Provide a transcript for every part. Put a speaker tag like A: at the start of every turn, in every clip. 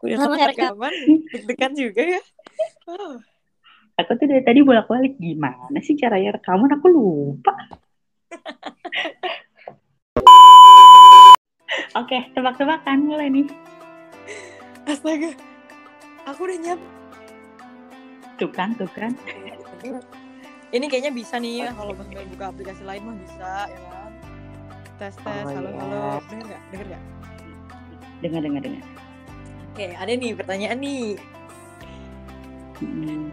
A: Udah
B: Kak.
A: rekaman, deg-degan juga ya. Oh.
C: Aku tuh dari tadi bolak-balik gimana sih caranya rekaman aku lupa. Oke, tebak-tebakan mulai nih.
A: Astaga, aku udah nyap.
C: Tuh kan, tuh kan.
A: Ini kayaknya bisa nih ya, kalau misalnya buka aplikasi lain mah bisa ya kan. Tes tes,
C: Oh,
A: halo
C: iya.
A: halo, denger nggak? Denger nggak?
C: Dengar, dengar, dengar.
A: Oke, ada nih pertanyaan nih.
C: Hmm,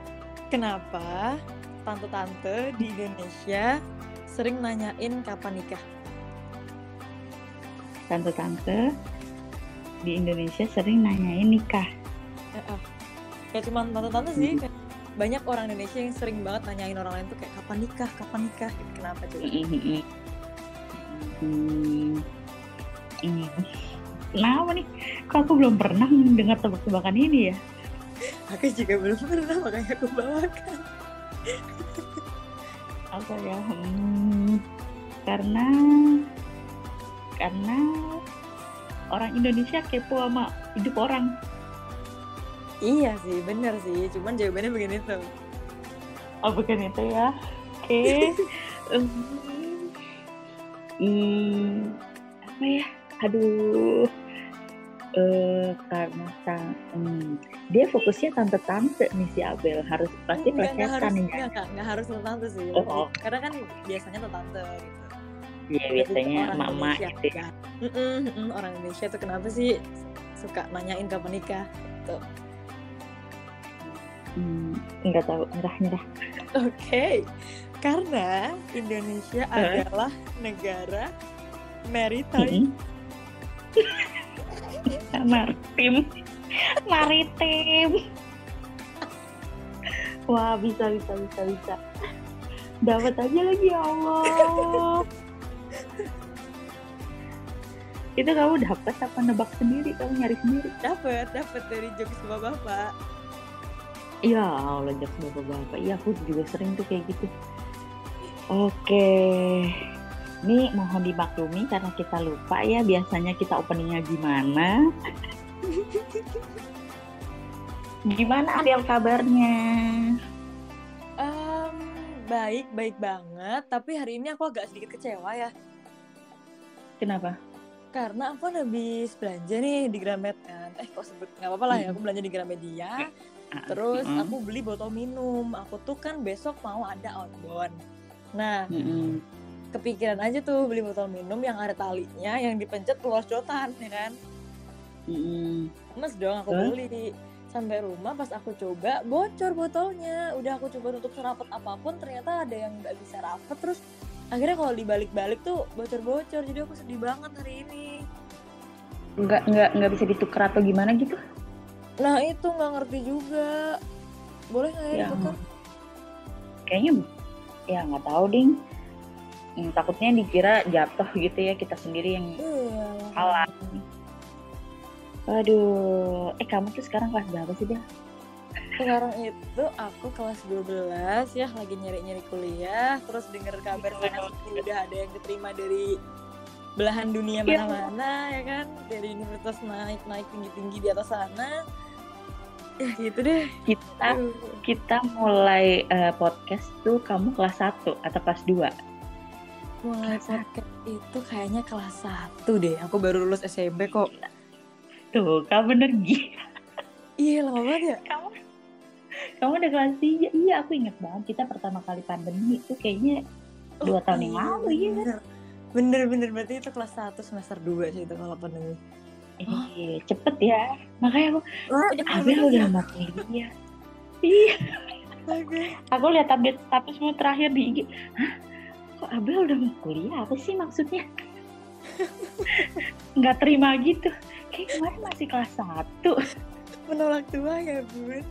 A: Kenapa tante-tante di Indonesia sering nanyain kapan nikah?
C: Tante-tante di Indonesia sering nanyain nikah.
A: Eh, ah. Kayak cuma tante-tante sih. kayak banyak orang Indonesia yang sering banget nanyain orang lain tuh kayak kapan nikah, kapan nikah. Gitu. Kenapa coba?
C: Hmm, hmm, ini kenapa nih? Kok aku belum pernah dengar tebak-tebakan ini ya?
A: Aku juga belum pernah makanya aku bawakan.
C: apa ya hmm, karena karena orang Indonesia kepo sama hidup orang
A: Iya sih, bener sih. Cuman jawabannya begini tuh.
C: oh bukan itu ya oke Hmm, hmm, apa ya aduh eh karena ta- hmm, dia fokusnya tante-tante nih si Abel harus pasti
A: Enggak,
C: plesetan nih
A: enggak, enggak, enggak harus tante sih.
C: Oh, oh.
A: Karena kan biasanya tante gitu.
C: Iya biasanya mama gitu ya.
A: kan. Mm-mm, mm-mm, orang Indonesia tuh kenapa sih suka nanyain kapan nikah? Tuh.
C: Hmm, nggak tahu nyerah nyerah
A: Oke, karena Indonesia
C: Hah?
A: adalah negara maritime.
C: Maritim maritim. Wah bisa bisa bisa bisa. Dapat aja lagi ya Allah. Itu kamu dapat apa? Nebak sendiri kamu nyari sendiri.
A: Dapat, dapat dari jokes bapak-bapak.
C: ya Allah jok bapak-bapak. Iya aku juga sering tuh kayak gitu. Oke ini mohon dimaklumi karena kita lupa ya biasanya kita openingnya gimana gimana Adel kabarnya
A: Em, baik, baik banget. Tapi hari ini aku agak sedikit kecewa ya.
C: kenapa
A: Karena aku kan habis belanja nih di Gramet kan. Eh kok sebut nggak apa-apa lah ya. Aku belanja di Gramedia. Terus
C: Mm-mm.
A: aku beli botol minum. Aku tuh kan besok mau ada outbound. Nah,
C: Mm-mm.
A: Kepikiran aja tuh beli botol minum yang ada talinya yang dipencet keluar sedotan ya kan.
C: Mm-mm.
A: Mas dong aku beli. Sampai rumah pas aku coba bocor botolnya. Udah aku coba tutup serapet apa pun ternyata ada yang nggak bisa rapet terus akhirnya kalau dibalik-balik tuh bocor-bocor jadi aku sedih banget hari ini.
C: nggak nggak nggak bisa ditukar atau gimana gitu
A: Nah itu nggak ngerti juga. Boleh nggak ya,
C: Ya.
A: ditukar?
C: kayaknya ya nggak tahu ding Hmm, takutnya dikira jatuh gitu ya kita sendiri yang
A: Iya.
C: Salah. Aduh, eh kamu tuh sekarang kelas berapa sih, Bel?
A: Sekarang itu aku kelas 12 ya lagi nyari-nyari kuliah terus denger kabar sana sini udah ada yang diterima dari belahan dunia
C: Ya.
A: mana-mana ya kan dari universitas naik-naik tinggi-tinggi di atas sana ya gitu deh
C: Kita kita mulai eh, podcast tuh kamu kelas 1 atau kelas 2?
A: Mulai podcast itu kayaknya kelas 1 deh aku baru lulus SMP kok
C: Tuh, kamu bener gila.
A: iya lama banget ya
C: Kamu kamu udah kelas 3. Iya, aku inget banget kita pertama kali pandemi itu kayaknya dua tahun yang lalu ya kan?
A: bener. bener berarti itu kelas 1 semester 2 sih itu kalau pandemi
C: Eh, cepet ya. Makanya aku,
A: Wah,
C: Abel udah mau kuliah. Iya,
A: Oke.
C: aku lihat update statusmu terakhir di IG. Hah? Kok Abel udah mau kuliah? Apa sih maksudnya? Nggak terima gitu. Kayak kemarin masih kelas 1.
A: menolak tua ya bun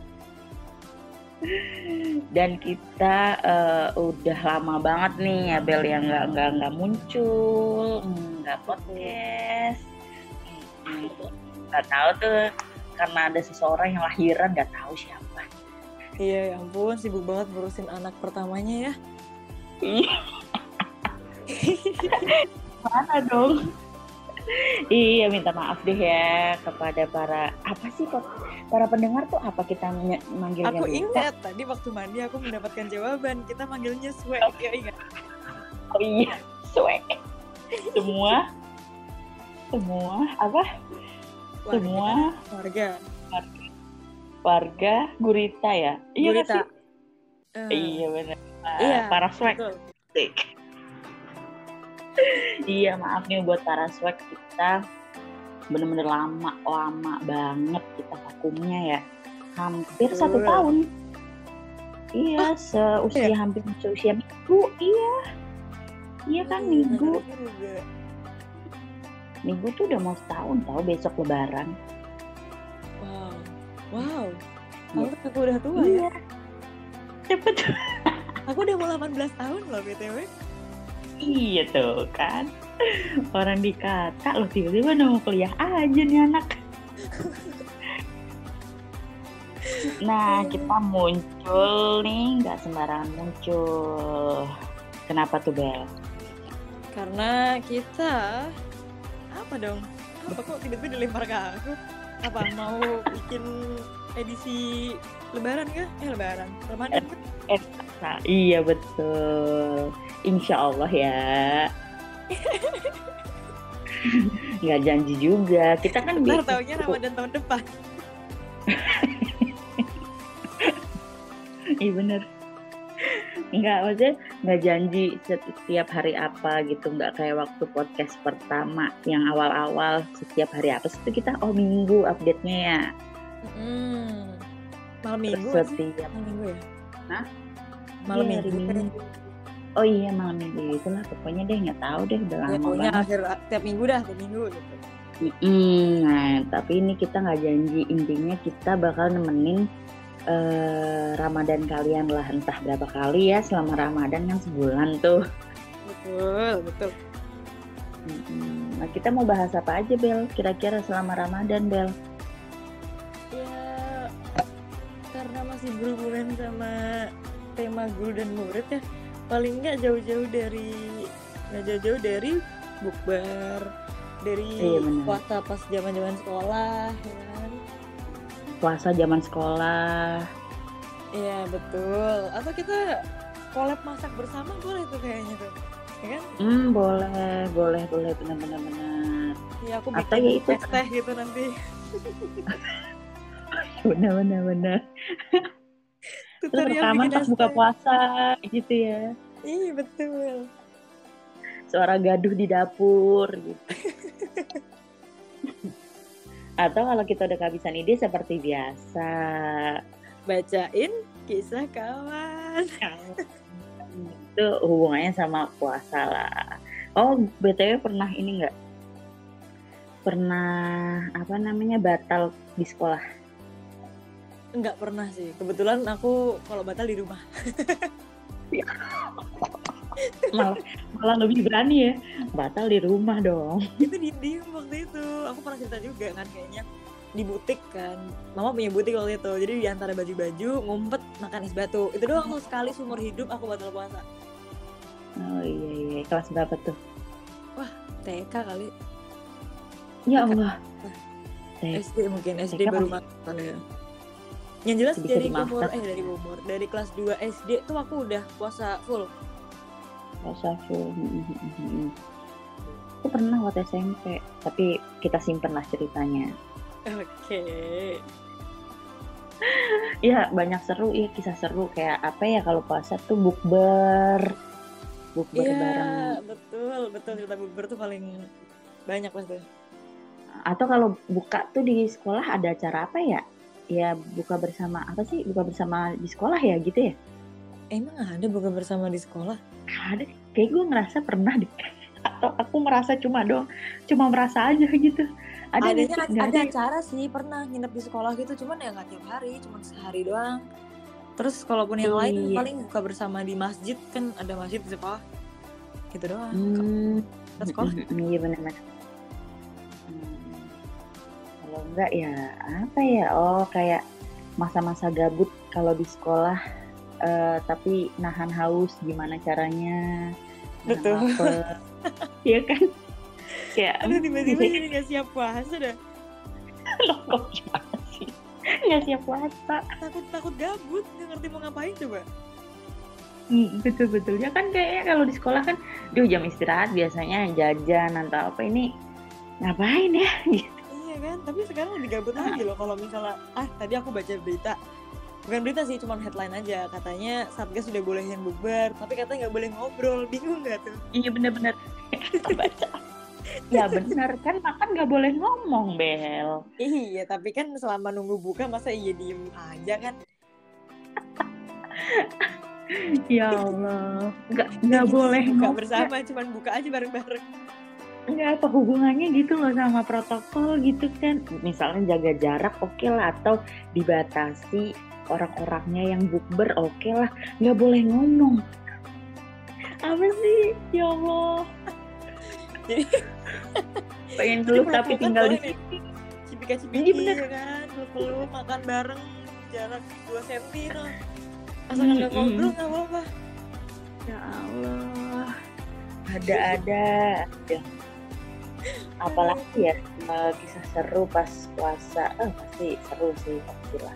C: Dan kita eh, udah lama banget nih Abel yang nggak nggak nggak muncul, nggak podcast. Nggak tahu tuh karena ada seseorang yang lahiran nggak tahu siapa.
A: Iya ya ampun sibuk banget ngurusin anak pertamanya ya
C: Iya. Mana dong? iya minta maaf deh ya kepada para apa sih kok para pendengar tuh apa kita ny- manggilnya
A: Aku ingat tadi waktu mandi aku mendapatkan jawaban. Kita manggilnya swag. Ya ingat.
C: oh iya swag semua semua apa
A: Warga.
C: semua
A: Warga.
C: warga gurita ya iya
A: Gurita.
C: sih
A: Eh,
C: iya benar
A: Iya,
C: para swag
A: betul.
C: Iya maaf nih buat para swag kita bener-bener lama lama banget kita vakumnya ya hampir
A: Betul.
C: satu tahun iya seusia
A: iya?
C: hampir seusia minggu iya iya kan minggu
A: Bener juga.
C: minggu tuh udah mau setahun tahu besok lebaran
A: Wow. Wow.
C: Iya.
A: Pantes aku udah tua ya.
C: iya cepet
A: Aku udah mau 18 tahun loh BTW.
C: Iya tuh kan orang dikata loh tiba-tiba udah mau kuliah aja nih anak nah kita muncul nih nggak sembarangan muncul kenapa tuh Bel
A: Karena kita apa dong? Apa kok tiba-tiba dilempar ke aku? Apa mau bikin edisi lebaran kah? Eh lebaran. Ramadan kah?
C: Nah, iya betul Insya Allah ya nggak janji juga kita kan
A: Ntar taunya Ramadan tahun depan.
C: Iya bener. Enggak, maksudnya nggak janji setiap hari apa gitu. Nggak kayak waktu podcast pertama yang awal-awal setiap hari apa itu kita oh minggu update-nya ya.
A: Hmm. Malam minggu nggak
C: setiap
A: Malam minggu ya?
C: Hah?
A: Malam
C: Iya, hari
A: minggu. kan?
C: Oh iya malam minggu itulah pokoknya deh nggak tahu deh udah
A: Ya
C: lama
A: pokoknya
C: banget.
A: akhir tiap minggu dah, tiap minggu gitu.
C: Mm, nah tapi ini kita nggak janji intinya kita bakal nemenin eh, Ramadan kalian lah entah berapa kali ya selama Ramadan kan sebulan tuh.
A: Betul, betul.
C: Mm-mm. Nah, kita mau bahas apa aja, Bel? Kira-kira selama Ramadan, Bel?
A: Ya karena masih berhubungan sama tema guru dan murid ya paling nggak jauh-jauh dari nggak jauh-jauh dari bukber dari
C: Iya, benar.
A: puasa pas zaman-zaman sekolah ya kan
C: Puasa zaman sekolah.
A: iya betul atau kita collab masak bersama boleh tuh kayaknya tuh ya kan
C: Hmm, boleh, boleh, boleh, benar-benar benar.
A: ya aku
C: Atau
A: bikin
C: ya itu
A: teh teh gitu nanti
C: Benar, benar, benar.
A: Tutorial
C: pas
A: es
C: buka puasa gitu ya.
A: iya betul
C: Suara gaduh di dapur gitu. Atau kalau kita udah kehabisan ide seperti biasa.
A: bacain kisah kawan
C: Itu hubungannya sama puasa lah. Oh, BTW pernah ini enggak? Pernah apa namanya batal di sekolah?
A: Nggak pernah sih. Kebetulan aku kalau batal di rumah.
C: Malah malah lebih berani ya. Batal di rumah dong.
A: itu di diem waktu itu. Aku pernah cerita juga kan kayaknya di butik kan. Mama punya butik waktu itu. Jadi di antara baju-baju ngumpet makan es batu. Itu doang tuh sekali seumur hidup aku batal puasa.
C: Oh iya iya, kelas berapa tuh?
A: TK kali.
C: Ya. Allah. TK.
A: SD mungkin SD
C: TK
A: baru makan ya. Yang jelas
C: Bisa
A: dari umur eh dari umur dari kelas 2 SD tuh aku udah puasa full.
C: Puasa full. Hmm, hmm, hmm. Aku pernah waktu SMP, tapi kita simpen lah ceritanya.
A: Oke.
C: Ya banyak seru ya kisah seru kayak apa ya kalau puasa tuh bukber, bukber
A: Iya,
C: bareng.
A: betul, betul cerita bukber tuh paling banyak pasti.
C: Atau kalau buka tuh di sekolah ada acara apa ya? Ya buka bersama apa sih? Buka bersama di sekolah ya gitu ya?
A: Emang ada buka bersama di sekolah?
C: Ada, kayak gue ngerasa pernah deh. Atau aku merasa cuma dong, cuma merasa aja gitu. Ada
A: Adanya ada
C: ada.
A: acara sih pernah nginep di sekolah gitu, cuman ya nggak tiap hari, cuman sehari doang. Terus kalaupun yang lain
C: Iya.
A: paling buka bersama di masjid kan ada masjid di sekolah. Gitu doang.
C: Hmm,
A: Ke sekolah.
C: Iya benar-benar. Hmm, Kalau enggak ya apa ya? Oh kayak masa-masa gabut kalau di sekolah eh, tapi nahan haus gimana caranya?
A: Betul.
C: Iya kan? kayak
A: Aduh tiba-tiba jadi gak siap puasa dah.
C: loh kok gimana sih nggak siap puasa
A: Takut takut gabut, nggak ngerti mau ngapain coba.
C: Hmm, betul betul ya kan kayaknya kalau di sekolah kan duh jam istirahat biasanya jajan atau apa ini ngapain ya gitu.
A: Iya kan, tapi sekarang lebih gabut lagi loh kalau misalnya ah tadi aku baca berita. Bukan berita sih cuman headline aja. Katanya satgas sudah bolehin bukber tapi katanya nggak boleh ngobrol. Bingung nggak tuh?
C: Iya bener-bener baca. Ya bener kan makan nggak boleh ngomong bel.
A: Iya tapi kan selama nunggu buka masa iya diem aja kan?
C: Ya Allah. Nggak nggak boleh
A: buka
C: ngomong.
A: bersama cuman buka aja bareng-bareng
C: nggak apa hubungannya gitu loh sama protokol gitu kan. Misalnya jaga jarak oke lah. Atau dibatasi orang-orangnya yang bukber oke lah. Nggak boleh ngomong. Apa sih? Ya Allah.
A: Jadi-
C: pengen peluk tapi tinggal di sini.
A: cipika
C: Iya, bener.
A: ya kan? Peluk makan bareng jarak 2 cm tuh. Asalkan nggak
C: Mm-mm.
A: ngobrol nggak apa-apa.
C: Ya Allah. Ada-ada aja apalagi ya eh, kisah seru pas puasa. Eh pasti seru sih pasti lah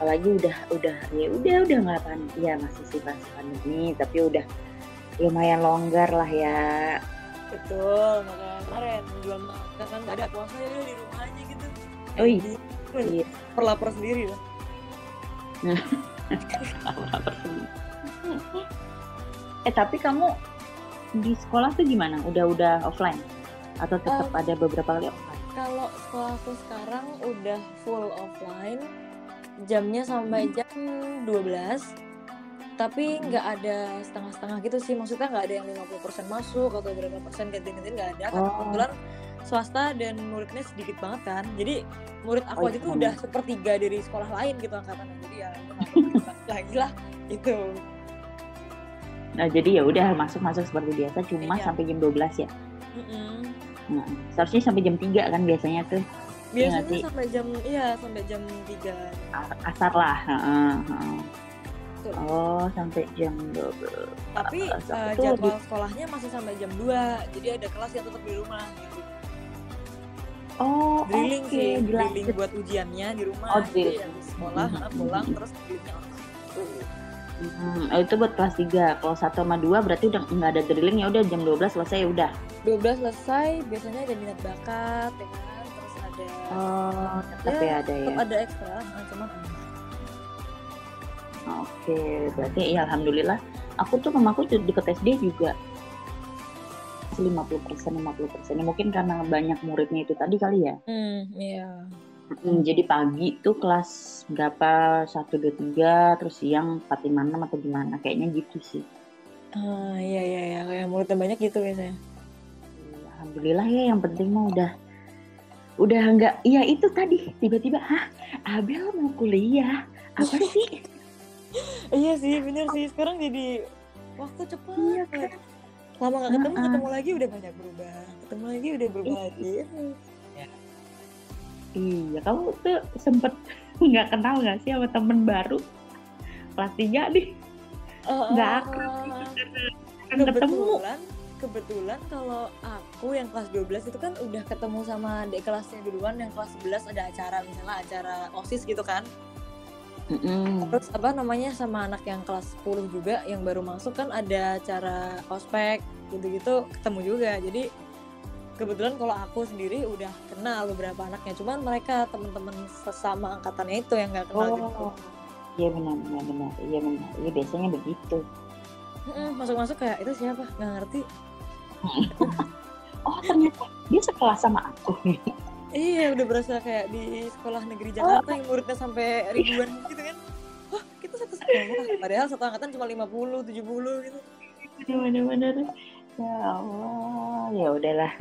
C: apalagi udah udah ya udah udah nggak pan ya masih sih pas pandemi tapi udah lumayan longgar lah ya.
A: Betul makanya kemarin jual makan kan nggak ada puasa ya di rumah aja gitu.
C: Oh iya. Iya.
A: perlapar sendiri lah
C: eh tapi kamu di sekolah tuh gimana? Udah udah offline atau tetap
A: Um,
C: ada beberapa kali offline
A: kalau sekolahku sekarang udah full offline jamnya sampai
C: Hmm.
A: jam 12 tapi nggak ada setengah-setengah gitu sih maksudnya nggak ada yang 50% masuk atau berapa persen ganti-ganti nggak ada karena
C: Oh.
A: kebetulan swasta dan muridnya sedikit banget kan jadi murid aku
C: Oh,
A: aja
C: iya.
A: tuh udah sepertiga dari sekolah lain gitu angkatannya jadi ya lagi lah gitu
C: nah jadi ya udah masuk masuk seperti biasa cuma
A: Iya.
C: sampai jam 12 ya
A: Mm-mm.
C: Nah, seharusnya sampai jam 3 kan biasanya tuh Iya
A: biasanya
C: sih?
A: sampai jam iya sampai jam 3
C: as- asar lah. Heeh, heeh.
A: Betul.
C: Oh, sampai jam 12.
A: tapi
C: tuh
A: jadwal sekolahnya masih sampai jam 2 jadi ada kelas yang tetap di rumah gitu
C: Oh,
A: drilling
C: oke,
A: sih drilling buat ujiannya di rumah
C: Oh,
A: jadi
C: drilling.
A: habis sekolah
C: Mhm.
A: nah, pulang terus drillingnya.
C: Hmm, itu buat kelas 3. Kalau 1 sama 2 berarti udah nggak ada drilling ya udah jam 12 selesai ya udah.
A: 12 selesai biasanya ada minat bakat ya kan terus ada
C: Oh, tetap
A: Ya,
C: ya ada ya.
A: tetap ada ekstra nah, cuman
C: Oke, berarti ya alhamdulillah. Aku tuh mamaku deket SD juga 50 persen 50 persen mungkin karena banyak muridnya itu tadi kali ya
A: hmm iya
C: Hmm, jadi pagi tuh kelas berapa? Satu dua tiga terus siang empat lima enam atau gimana? Kayaknya gitu sih.
A: Ah iya iya iya. Kayak muridnya banyak gitu biasanya.
C: Alhamdulillah ya yang penting mah udah udah nggak iya itu tadi tiba-tiba hah Abel mau kuliah? Apa sih?
A: Iya sih bener sih. Sekarang jadi waktu cepet
C: Iya, kan?
A: lama gak ketemu
C: Heeh.
A: ketemu lagi udah banyak berubah. Ketemu lagi udah berubah lagi
C: iya kamu tuh sempet nggak kenal nggak sih sama temen baru? Kelas tiga nih Nggak
A: Ah,
C: akrab. Kan ketemu.
A: kebetulan kebetulan kalau aku yang kelas 12 itu kan udah ketemu sama adik kelasnya duluan yang kelas 11 ada acara misalnya acara OSIS gitu kan.
C: Mm-mm.
A: terus apa namanya sama anak yang kelas 10 juga yang baru masuk kan ada acara ospek gitu-gitu ketemu juga. Jadi kebetulan kalau aku sendiri udah kenal beberapa anaknya. Cuman mereka teman-teman sesama angkatannya itu yang nggak kenal gitu.
C: Oh. Iya benar benar benar iya benar iya biasanya begitu.
A: Masuk-masuk kayak itu siapa? Nggak ngerti.
C: Oh ternyata dia sekelas sama aku.
A: Iya, udah berasa kayak di sekolah negeri Jakarta yang muridnya sampai ribuan gitu kan. Wah, kita satu sekolah. Padahal satu angkatan cuma 50, 70 gitu.
C: benar-benar ya Allah ya udahlah.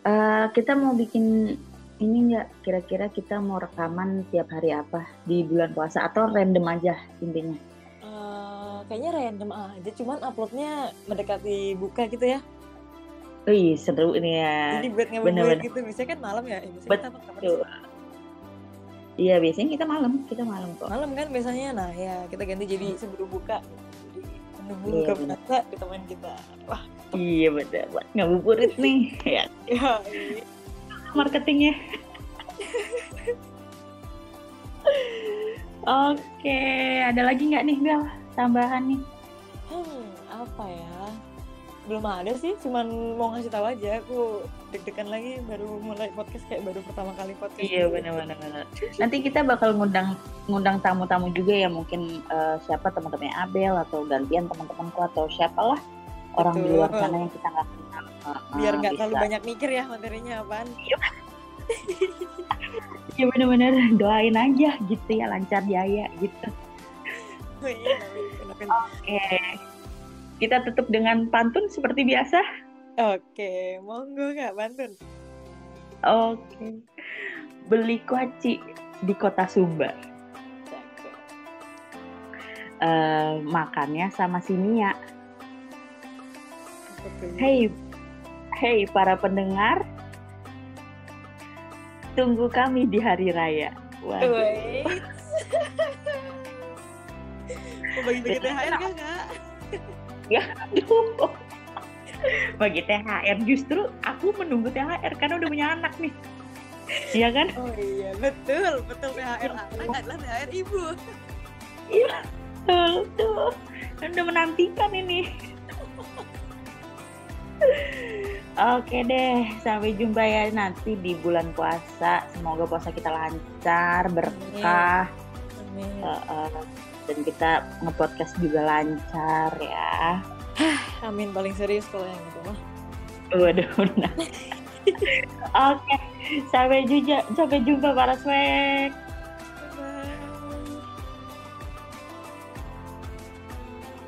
C: Eh, kita mau bikin ini nggak? Kira-kira kita mau rekaman tiap hari apa di bulan puasa? Atau random aja intinya?
A: Eh, kayaknya random aja, cuman uploadnya mendekati buka gitu ya.
C: Wih seru ini ya.
A: Jadi buat ngabuburit gitu, biasanya kan malam ya. Kita
C: Betul. iya biasanya kita malam. Kita malam kok.
A: Malam kan biasanya, nah ya kita ganti jadi sebelum buka. Jadi menunggu
C: Iya,
A: buka puasa ditemenin kita. Wah,
C: iya bener buat ngabuburit nih ya
A: Ya, iya.
C: marketingnya oke ada lagi nggak nih Bel tambahan nih
A: Hmm, apa ya? Belum ada sih, cuman mau ngasih tahu aja. Aku deg-degan lagi baru mulai podcast kayak baru pertama kali podcast.
C: Iya benar-benar. Nanti kita bakal ngundang ngundang tamu-tamu juga ya mungkin eh, siapa teman-temannya Abel atau gantian teman-temanku atau siapalah orang di luar
A: Betul.
C: sana yang kita nggak kenal.
A: Biar nggak terlalu
C: bisa.
A: banyak mikir ya materinya apaan.
C: Iya benar-benar doain aja gitu ya lancar jaya gitu.
A: Iya.
C: Oke. Kita tutup dengan pantun seperti biasa.
A: Oke, monggo kak Bantun.
C: Oke. Beli kuaci di kota.
A: Cakep.
C: Eh, makannya sama si Nia.
A: Tuh?
C: Hey, hey para pendengar, tunggu kami di hari raya. Waduh.
A: Mau bagi-bagi THR kan kak?
C: Aduh. Bagi THR justru aku menunggu THR karena udah punya anak nih. Iya kan?
A: Oh iya, betul. Betul THR anak adalah THR ibu.
C: Betul tuh. Dan udah menantikan ini. Oke deh, sampai jumpa ya nanti di bulan puasa. Semoga puasa kita lancar, berkah,
A: Amin.
C: eh, eh, dan kita nge-podcast juga lancar ya.
A: Amin paling serius kalau yang itu mah.
C: Waduh, benar. Oke, sampai jumpa, sampai jumpa para swag.